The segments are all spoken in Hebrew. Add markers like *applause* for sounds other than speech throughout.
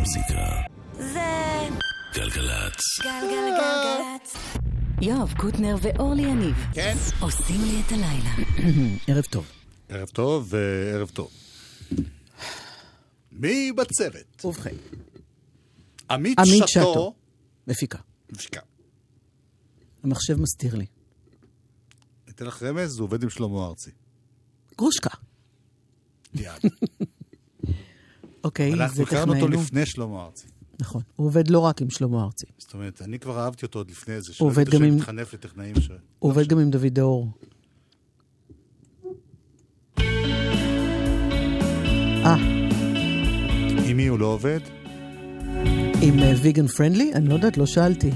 המוזיקה. זה גלגלצ. גלגלגלגלצ. יואב קוטנר ואורלי יניב כן. עושים לי את הלילה. *clears throat* ערב טוב. ערב טוב וערב טוב. מי בצוות? ובכן, עמית עמית שטו. שטו. מפיקה. מפיקה. המחשב מסתיר לי. אתן לך רמז, הוא עובד עם שלמה ארצי. גרושקה. יד. *laughs* אוקיי, זה אנחנו הכרנו אותו. לפני שלמה ארצי. נכון. הוא עובד לא רק עם שלמה ארצי. זאת אומרת, אני כבר אהבתי אותו עוד לפני זה. שלא גם עם- מתחנף לטכנאים ש... הוא עובד גם עם דוד דאור. אה, עם מי הוא לא עובד? עם ויגן פרנדלי? אני לא יודעת, לא שאלתי.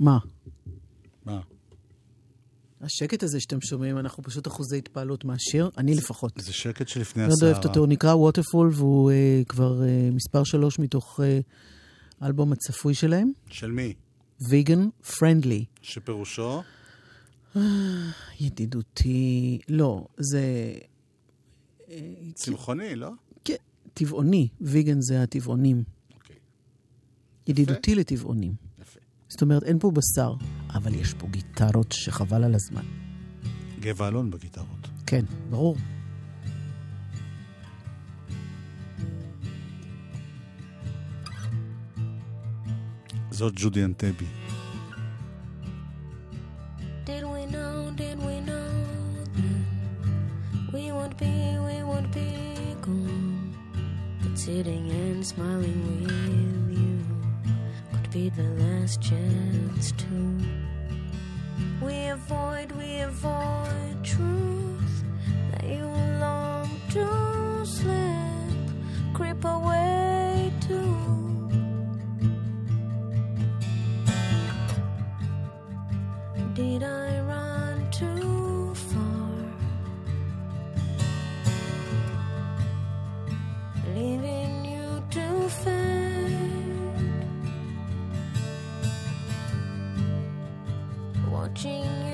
מה? מה? השקט הזה שאתם שומעים, אנחנו פשוט אחוזי התפעלות מהשיר, אני לפחות. זה שקט שלפני מאוד הסערה. אוהבת אותו, הוא נקרא ווטרפול, והוא uh, כבר uh, מספר שלוש מתוך uh, האלבום הצפוי שלהם, של מי? ויגן פרנדלי. שפירושו? ידידותי, לא, זה... צמחוני, לא? כן, טבעוני, ויגן זה הטבעונים. אוקיי. ידידותי לטבעונים. זאת אומרת, אין פה בשר, אבל יש פה גיטרות שחבל על הזמן. גבע אלון בגיטרות. כן, ברור. זאת ג'ודי אנטבי. Sitting and smiling with be the last chance to. We avoid, we avoid truth that you long to slip, creep away to. Did I 君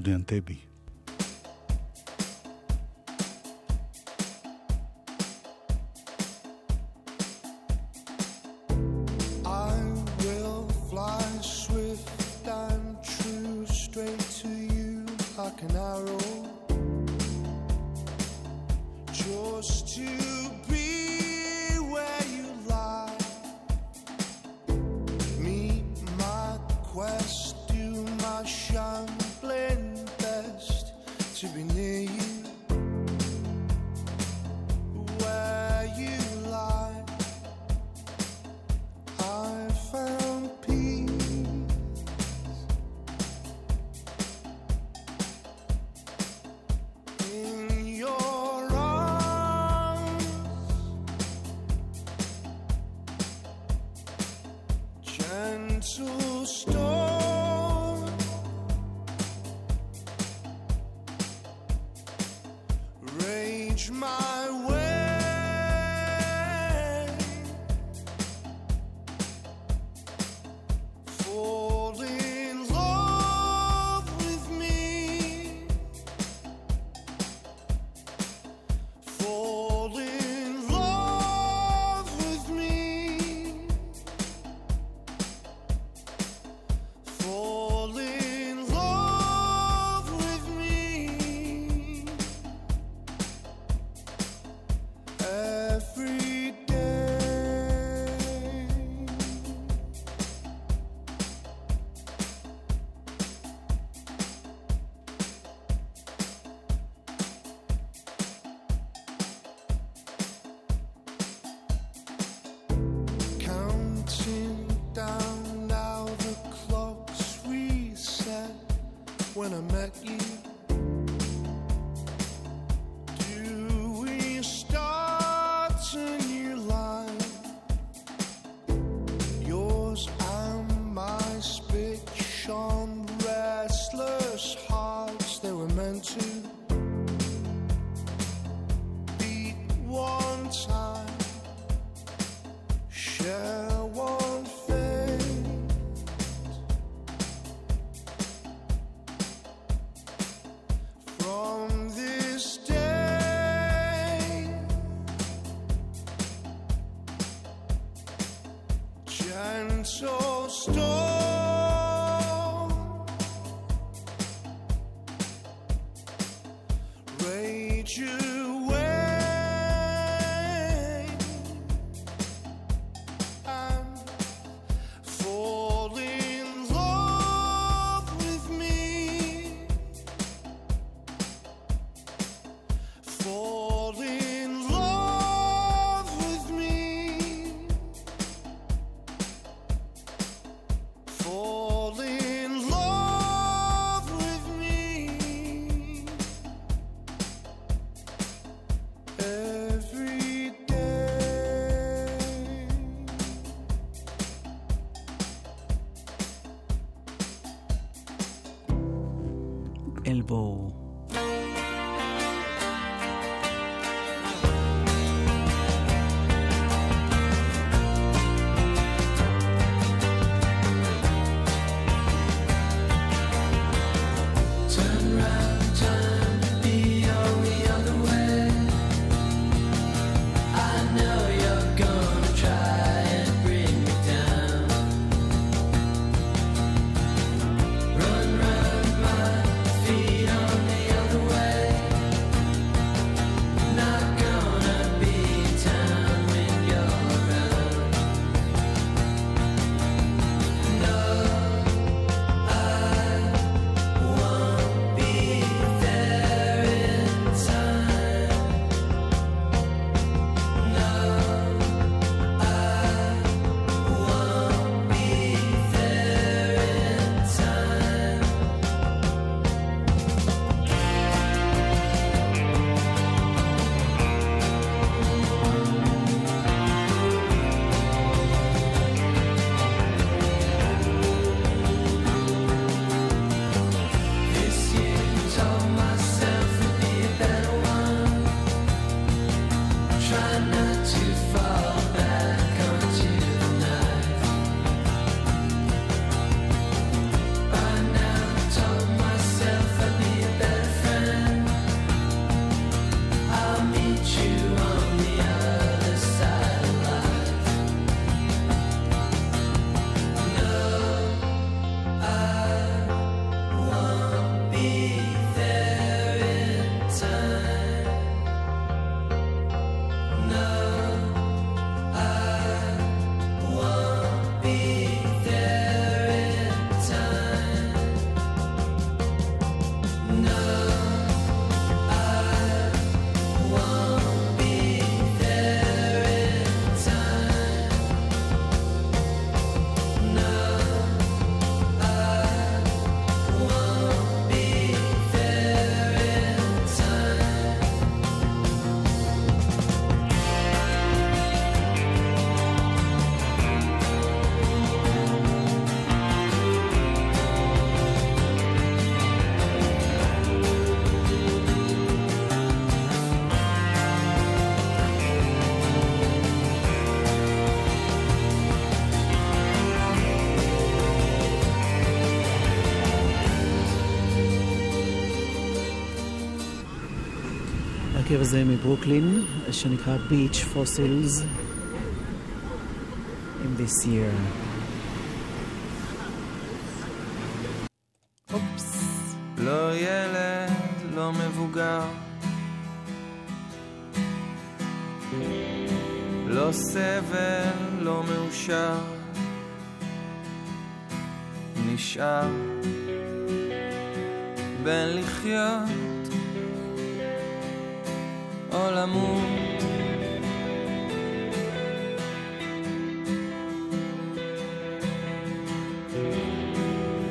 all. ג'ודי my השיר הזה מברוקלין, שנקרא Beach Fossils in this year. אופס. לא ילד, לא מבוגר. לא סבל, לא מאושר. נשאר בין לחיות עולמו.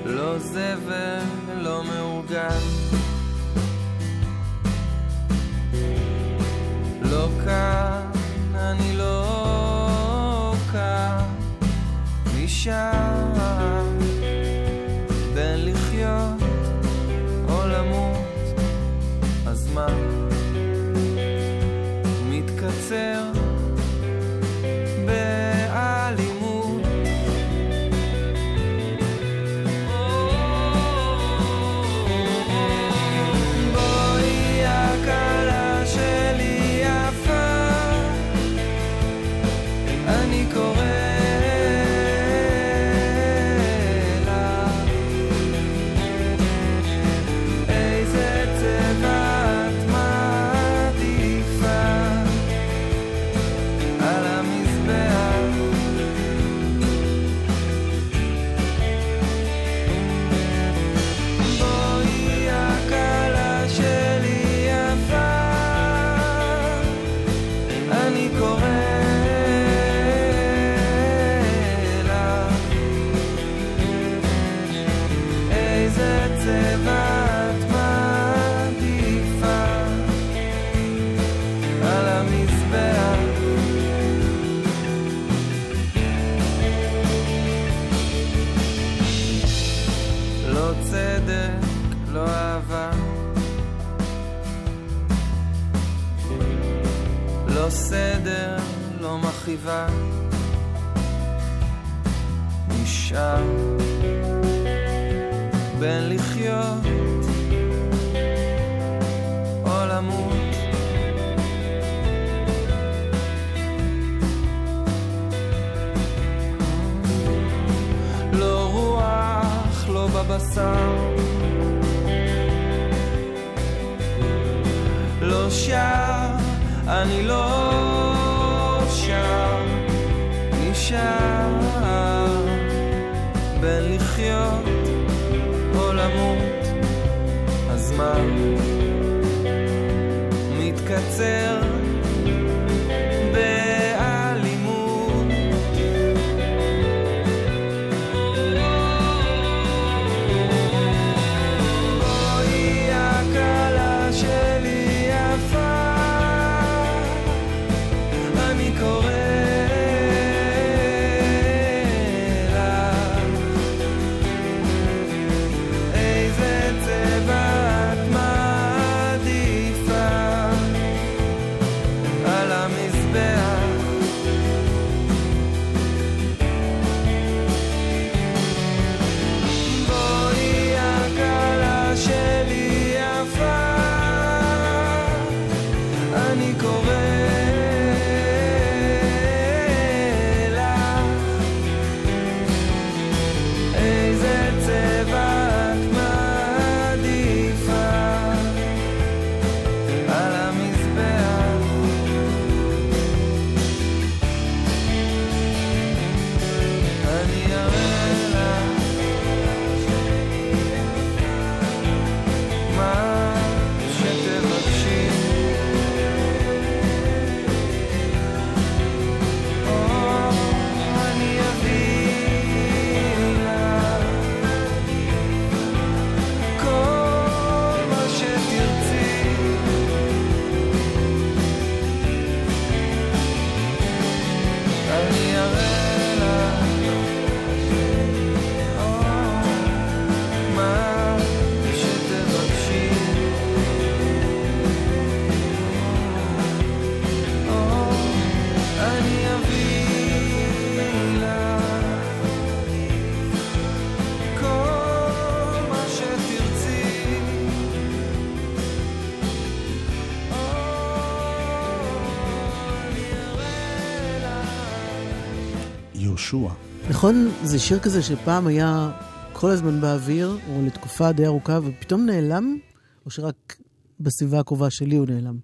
לא זה ולא מאורגן. לא כאן, אני לא כאן, משם. נכון, זה שיר כזה שפעם היה כל הזמן באוויר, או לתקופה די ארוכה, ופתאום נעלם, או שרק בסביבה הקרובה שלי הוא נעלם?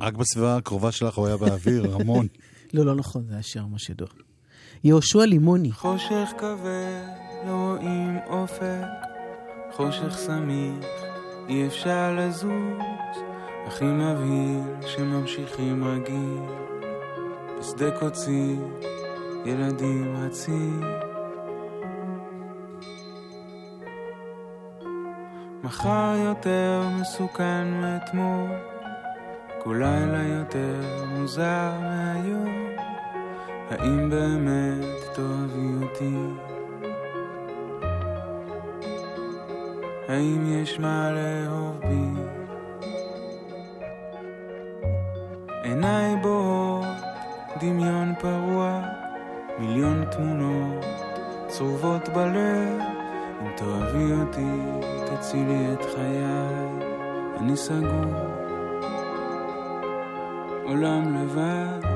רק בסביבה הקרובה שלך הוא היה באוויר, *laughs* המון. לא, לא נכון, זה היה שיר ממש ידוע. יהושע לימוני. חושך כבד, לא רואים אופק, חושך סמיך, אי אפשר לזוז, הכי מבהיל שממשיכים רגיל, בשדה קוצים, ילדים רצים. מחר יותר מסוכן מאתמול, כל לילה יותר מוזר מהיום. האם באמת תאהבי אותי? האם יש מה לאהוב בי? עיניי בוהות, דמיון פרוע, מיליון תמונות צרובות בלב. אם תאהבי אותי, תצילי את חיי, אני סגור, עולם לבד.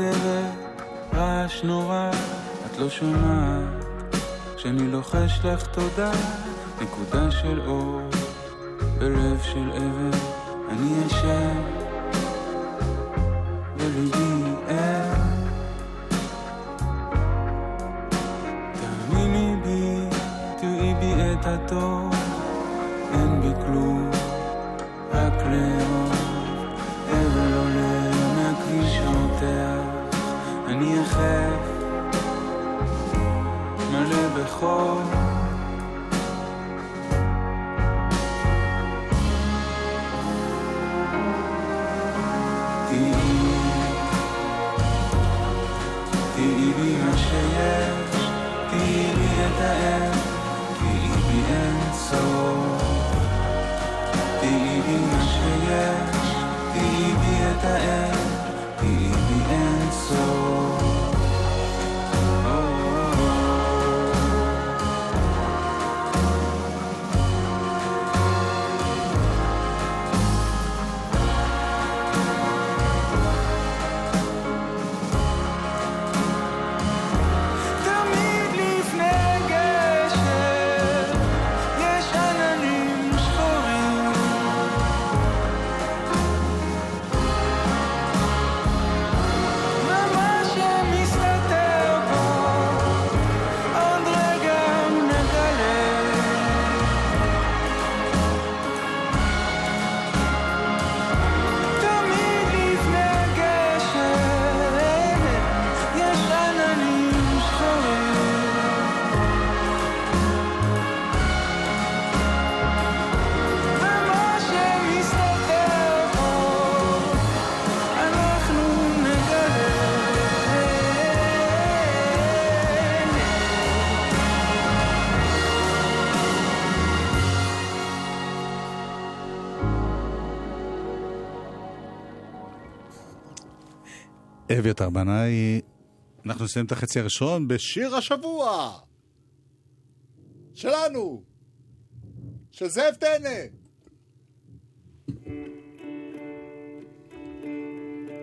ברכבת, רעש נורא, את לא שומעת. שאני לוחש לך תודה, נקודה של אור, בלב של אבן, אני ישן, וליבי בחור. תהיי, תהיי בי מה שיש, תהיי בי את האל, תהיי בי אין סוף. תהיי בי מה שיש, תהיי בי את האל, אביתר בנאי, אנחנו נסיים את החצי הראשון בשיר השבוע! שלנו! של זאב טנא!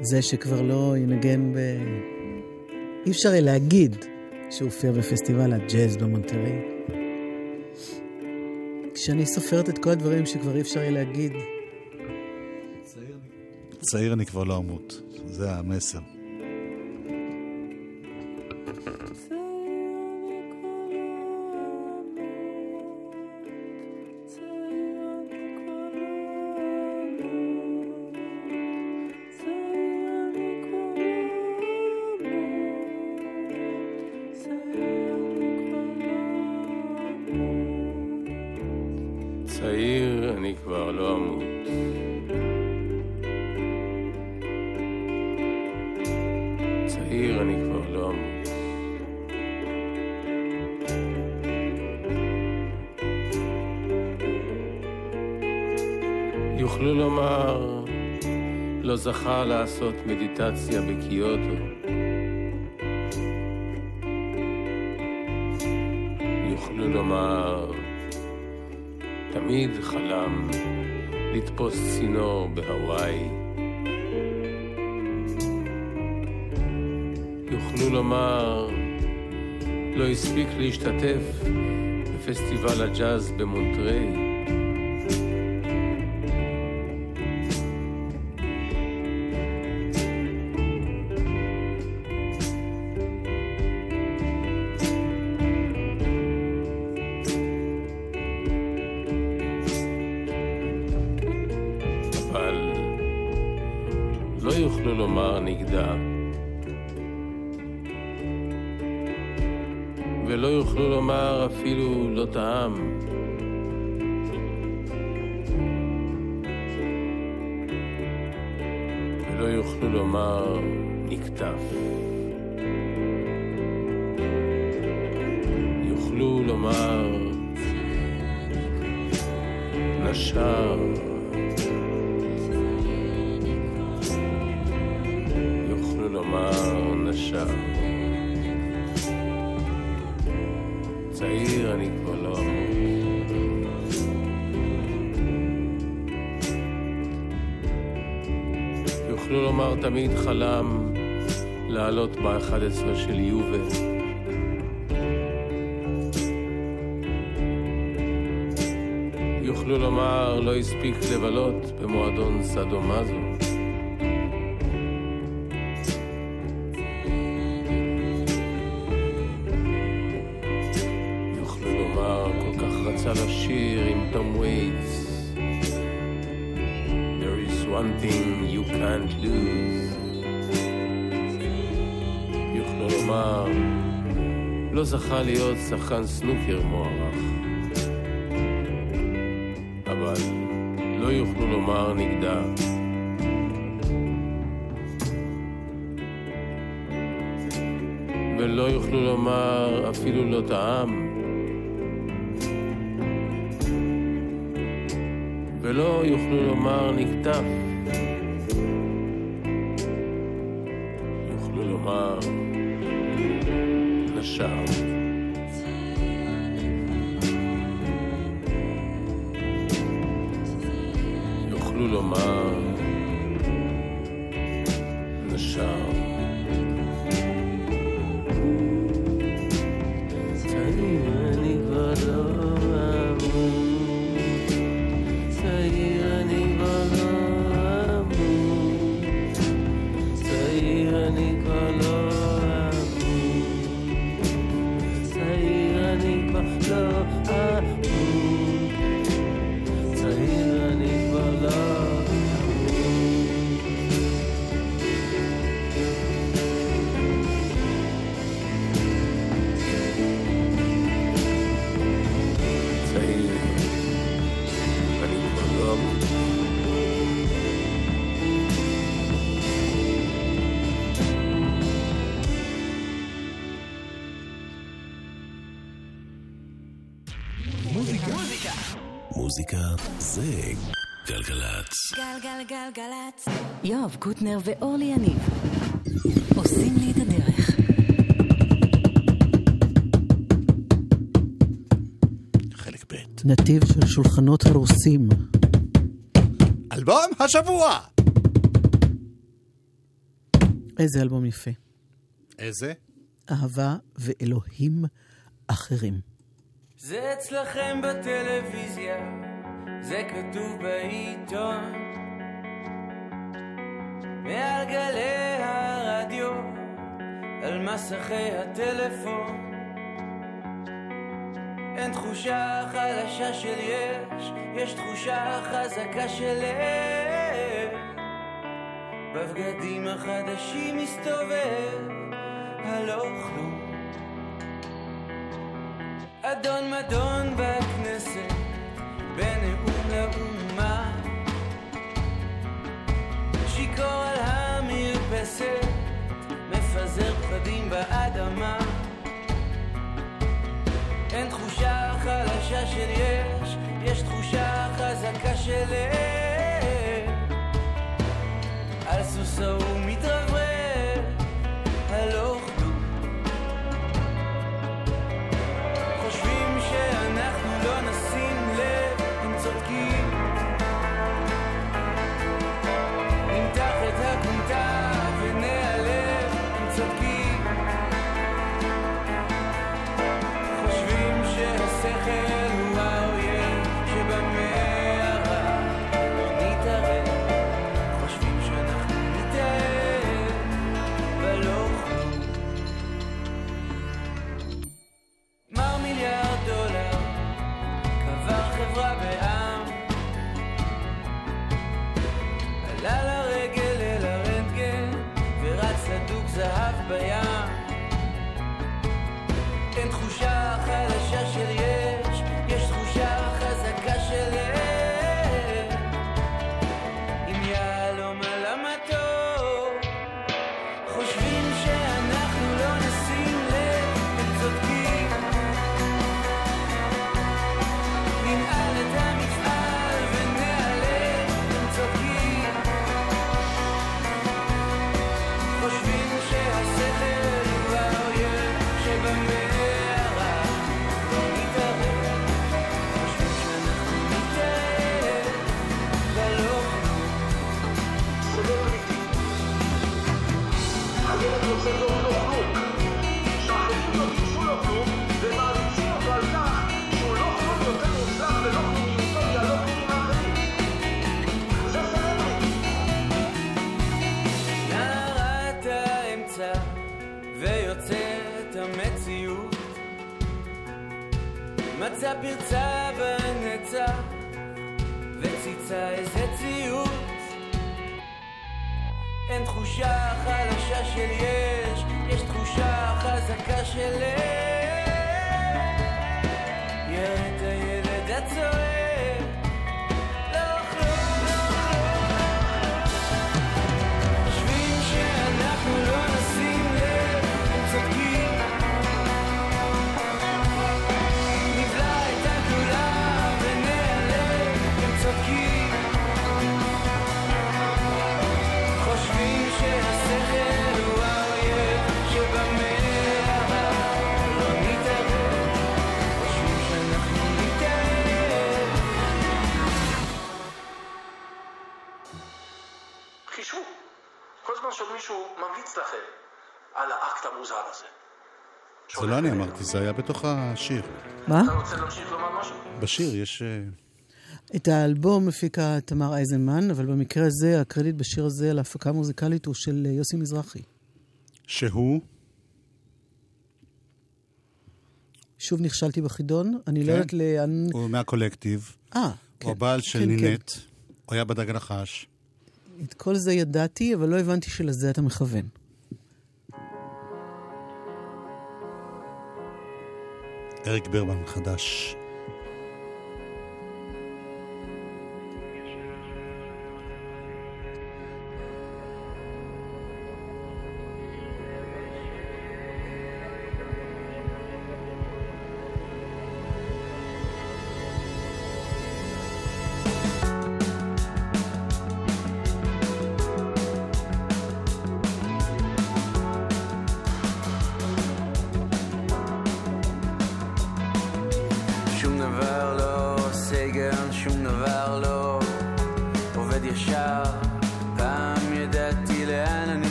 זה שכבר לא ינגן ב... אי אפשר להגיד שהוא הופיע בפסטיבל הג'אז במונטרי. כשאני סופרת את כל הדברים שכבר אי אפשר יהיה להגיד, צעיר אני כבר לא אמות, זה המסר. לא יוכלו לומר נגדה. ולא יוכלו לומר אפילו לא טעם. ולא יוכלו לומר נקטף. יוכלו לומר נשר. לומר נשר. צעיר אני כבר לא אמור. יוכלו לומר תמיד חלם לעלות ב-11 של יובל. יוכלו לומר לא הספיק לבלות במועדון סאדו מאזו. זכה להיות שחקן סנוקר מוערך. אבל לא יוכלו לומר נגדה. ולא יוכלו לומר אפילו לא טעם. ולא יוכלו לומר נקטף. יוכלו לומר נשר יוכלו לומר גלגלצ. גלגלגלגלצ. יואב קוטנר ואורלי יניב עושים לי את הדרך. חלק ב'. נתיב של שולחנות הרוסים. אלבום השבוע! איזה אלבום יפה. איזה? אהבה ואלוהים אחרים. זה אצלכם בטלוויזיה, זה כתוב בעיתון. מעל גלי הרדיו, על מסכי הטלפון. אין תחושה חלשה של יש, יש תחושה חזקה של אין. בבגדים החדשים מסתובב הלוך כלום. אדון מדון בכנסת, בנאום לאומה. שיכור על מפזר פחדים באדמה. אין תחושה חלשה של יש, יש תחושה חזקה של אין על סוסו הוא מתרחב בים. אין תחושה חלשה של יש, יש תחושה חזקה של יש. זה לא אני אמרתי, זה היה בתוך השיר. מה? אתה רוצה להמשיך לומר משהו? בשיר יש... אה, את האלבום מפיקה תמר אייזנמן, אבל במקרה הזה, הקרדיט בשיר הזה על ההפקה המוזיקלית הוא של אה, יוסי מזרחי. שהוא? שוב נכשלתי בחידון, אני לא כן. לא יודעת לאן... הוא מהקולקטיב. אה, כן. הוא הבעל של כן, כן. נינט, כן. הוא היה בדג הנחש. את כל זה ידעתי, אבל לא הבנתי שלזה אתה מכוון. אריק ברמן חדש.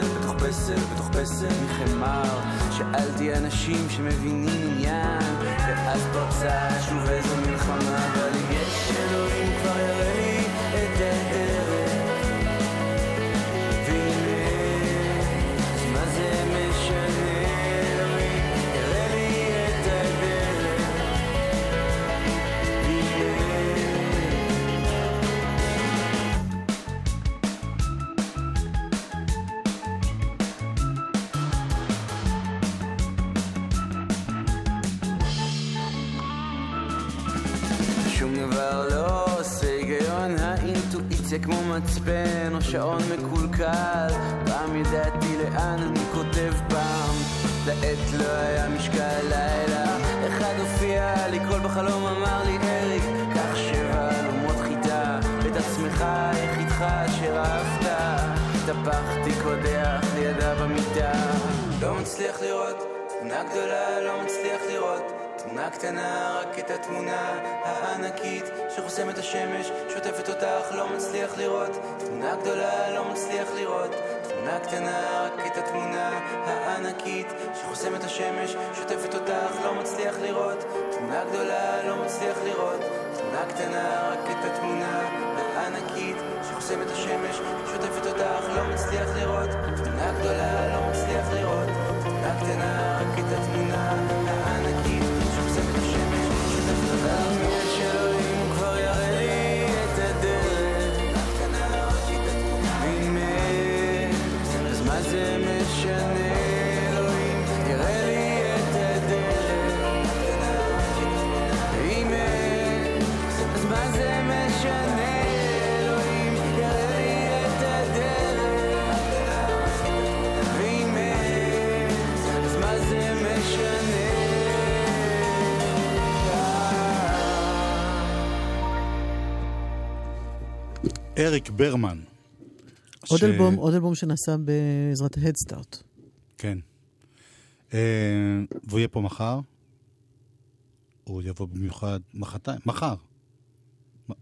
פסל, בתוך פסל, בתוך פסל מחמר. שאלתי אנשים שמבינים עניין, ואז פרצה שוב איזו מלחמה, אבל יש אלוהים כבר יראה כמו מצפן או שעון מקולקל. פעם ידעתי לאן אני כותב פעם לעת לא היה משקל לילה. אחד הופיע לי קול בחלום אמר לי אריק קח שבע אלומות חיטה. את עצמך יחידך אשר אהבת טפחתי קודח לידה במיטה לא מצליח לראות תמונה גדולה לא מצליח תמונה קטנה, רק את התמונה הענקית שחוסמת השמש, שוטפת אותך, לא מצליח לראות. תמונה גדולה, לא מצליח לראות. תמונה קטנה, רק את התמונה הענקית שחוסמת השמש, שוטפת אותך, לא מצליח לראות. תמונה גדולה, לא מצליח לראות. תמונה קטנה, רק את התמונה הענקית שחוסמת השמש, שוטפת אותך, לא מצליח לראות. תמונה גדולה, לא מצליח לראות. תמונה קטנה, רק את התמונה הענקית אריק ברמן. עוד ש- אלבום, עוד אלבום שנעשה בעזרת ה Headstart. כן. אה, והוא יהיה פה מחר. הוא יבוא במיוחד מחרתיים, מחר.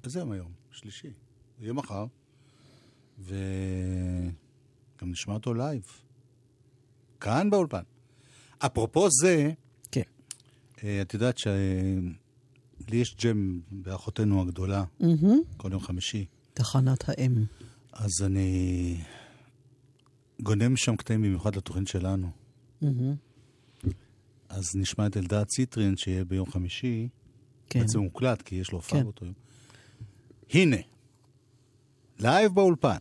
איזה יום היום? שלישי. הוא יהיה מחר. וגם נשמע אותו לייב. כאן באולפן. אפרופו זה, כן. אה, את יודעת שלי יש ג'ם באחותנו הגדולה, מהמם. כל יום חמישי. תחנת האם. אז אני גונב שם קטעים במיוחד לתוכנית שלנו. מהמם. אז נשמע את אלדד ציטרין, שיהיה ביום חמישי. כן. בעצם מוקלט, כי יש לו הופעה כן. באותו יום. הנה, לייב באולפן.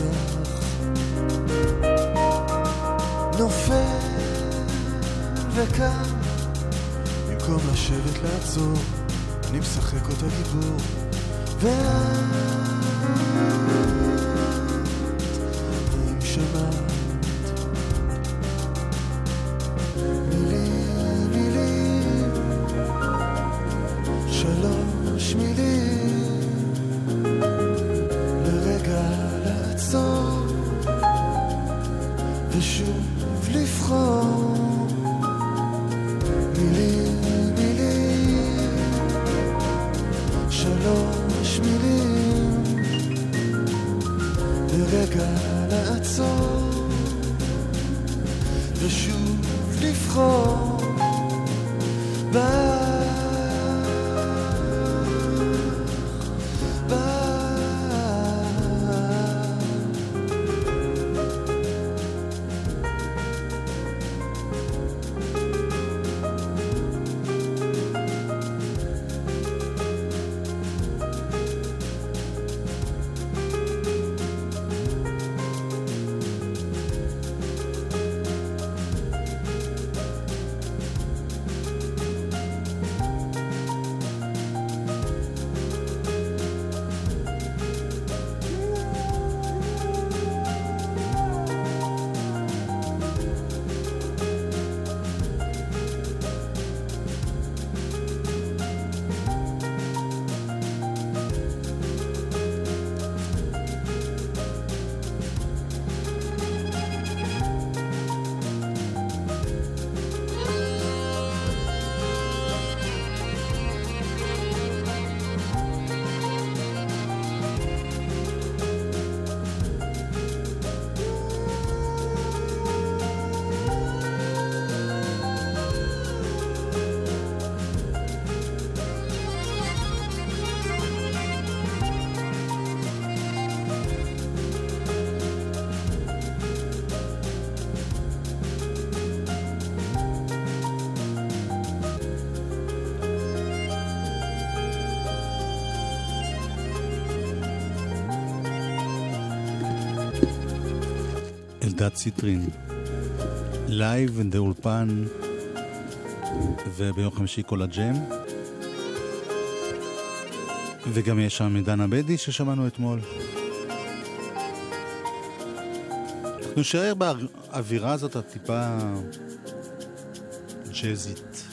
אותך? נופל וקם, במקום לשבת לעצור, אני משחק אותה גיבור. ואת, אלדד ציטרין, לייב באולפן, וביום חמישי כל הג'ם. וגם יש שם את דנה בדי ששמענו אתמול. אנחנו נשאר באווירה הזאת הטיפה ג'אזית.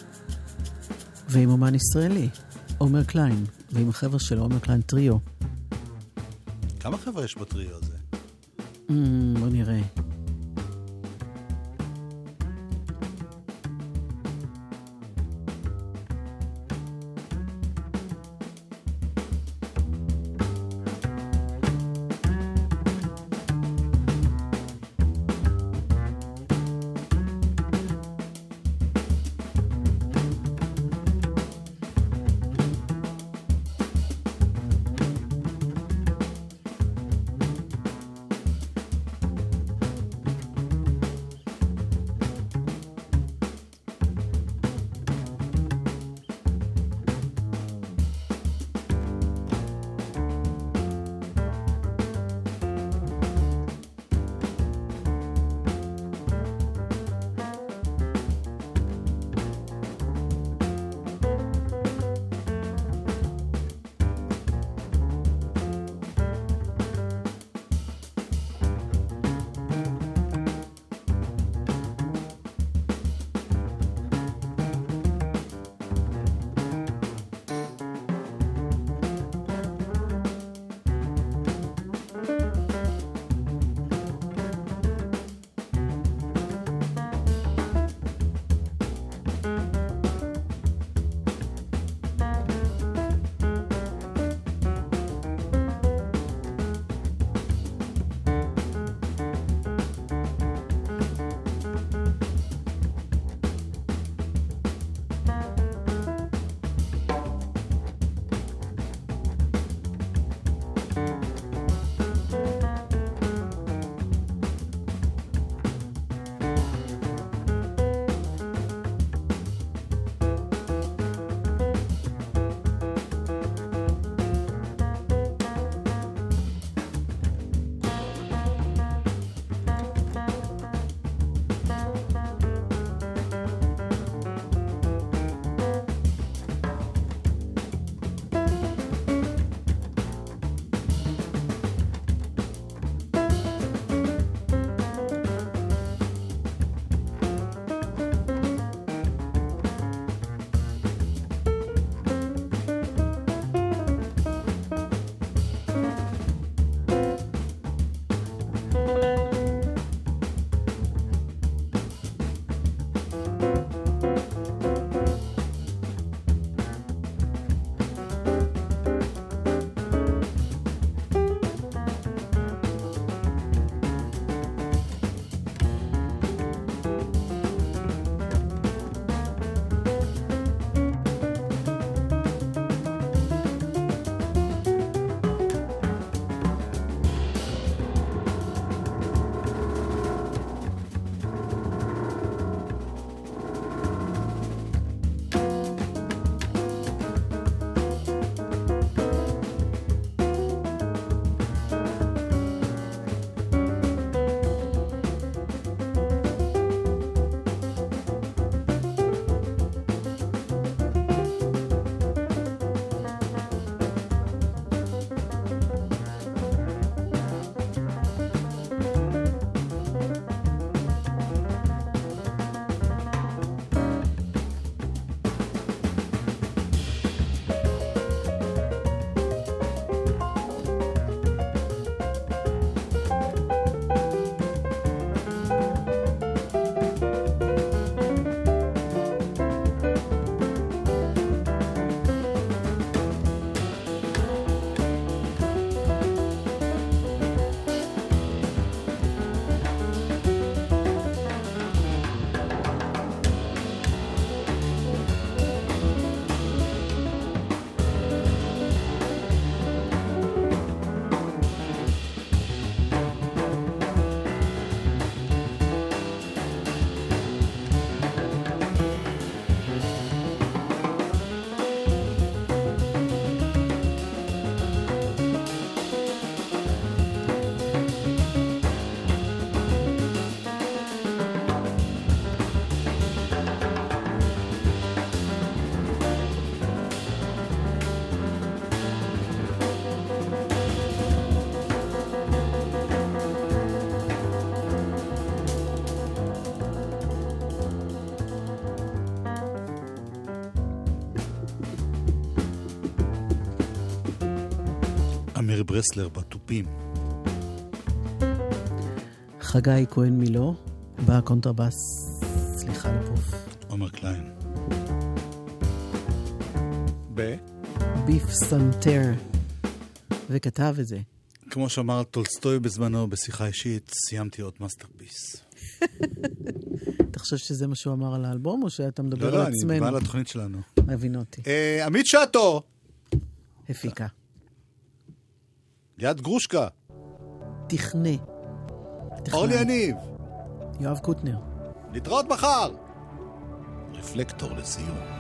ועם אומן ישראלי, עומר קליין, ועם החבר'ה של עומר קליין טריו. כמה חבר'ה יש בטריו הזה? Mm, בוא נראה. ברסלר בתופים. חגי כהן מילו, בקונטרבס, סליחה לפוף. עומר קליין. ב? בפסנתר. וכתב את זה. כמו שאמר טולסטוי בזמנו בשיחה אישית, סיימתי עוד masterpiece. *laughs* אתה חושב שזה מה שהוא אמר על האלבום, או שאתה מדבר על עצמנו? לא, לא, אני בא לתוכנית שלנו. מבין אותי. אה, עמית שטו! הפיקה. ליד גרושקה. תכנה. אורלי יניב. יואב קוטנר. להתראות מחר! רפלקטור לסיום.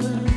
future.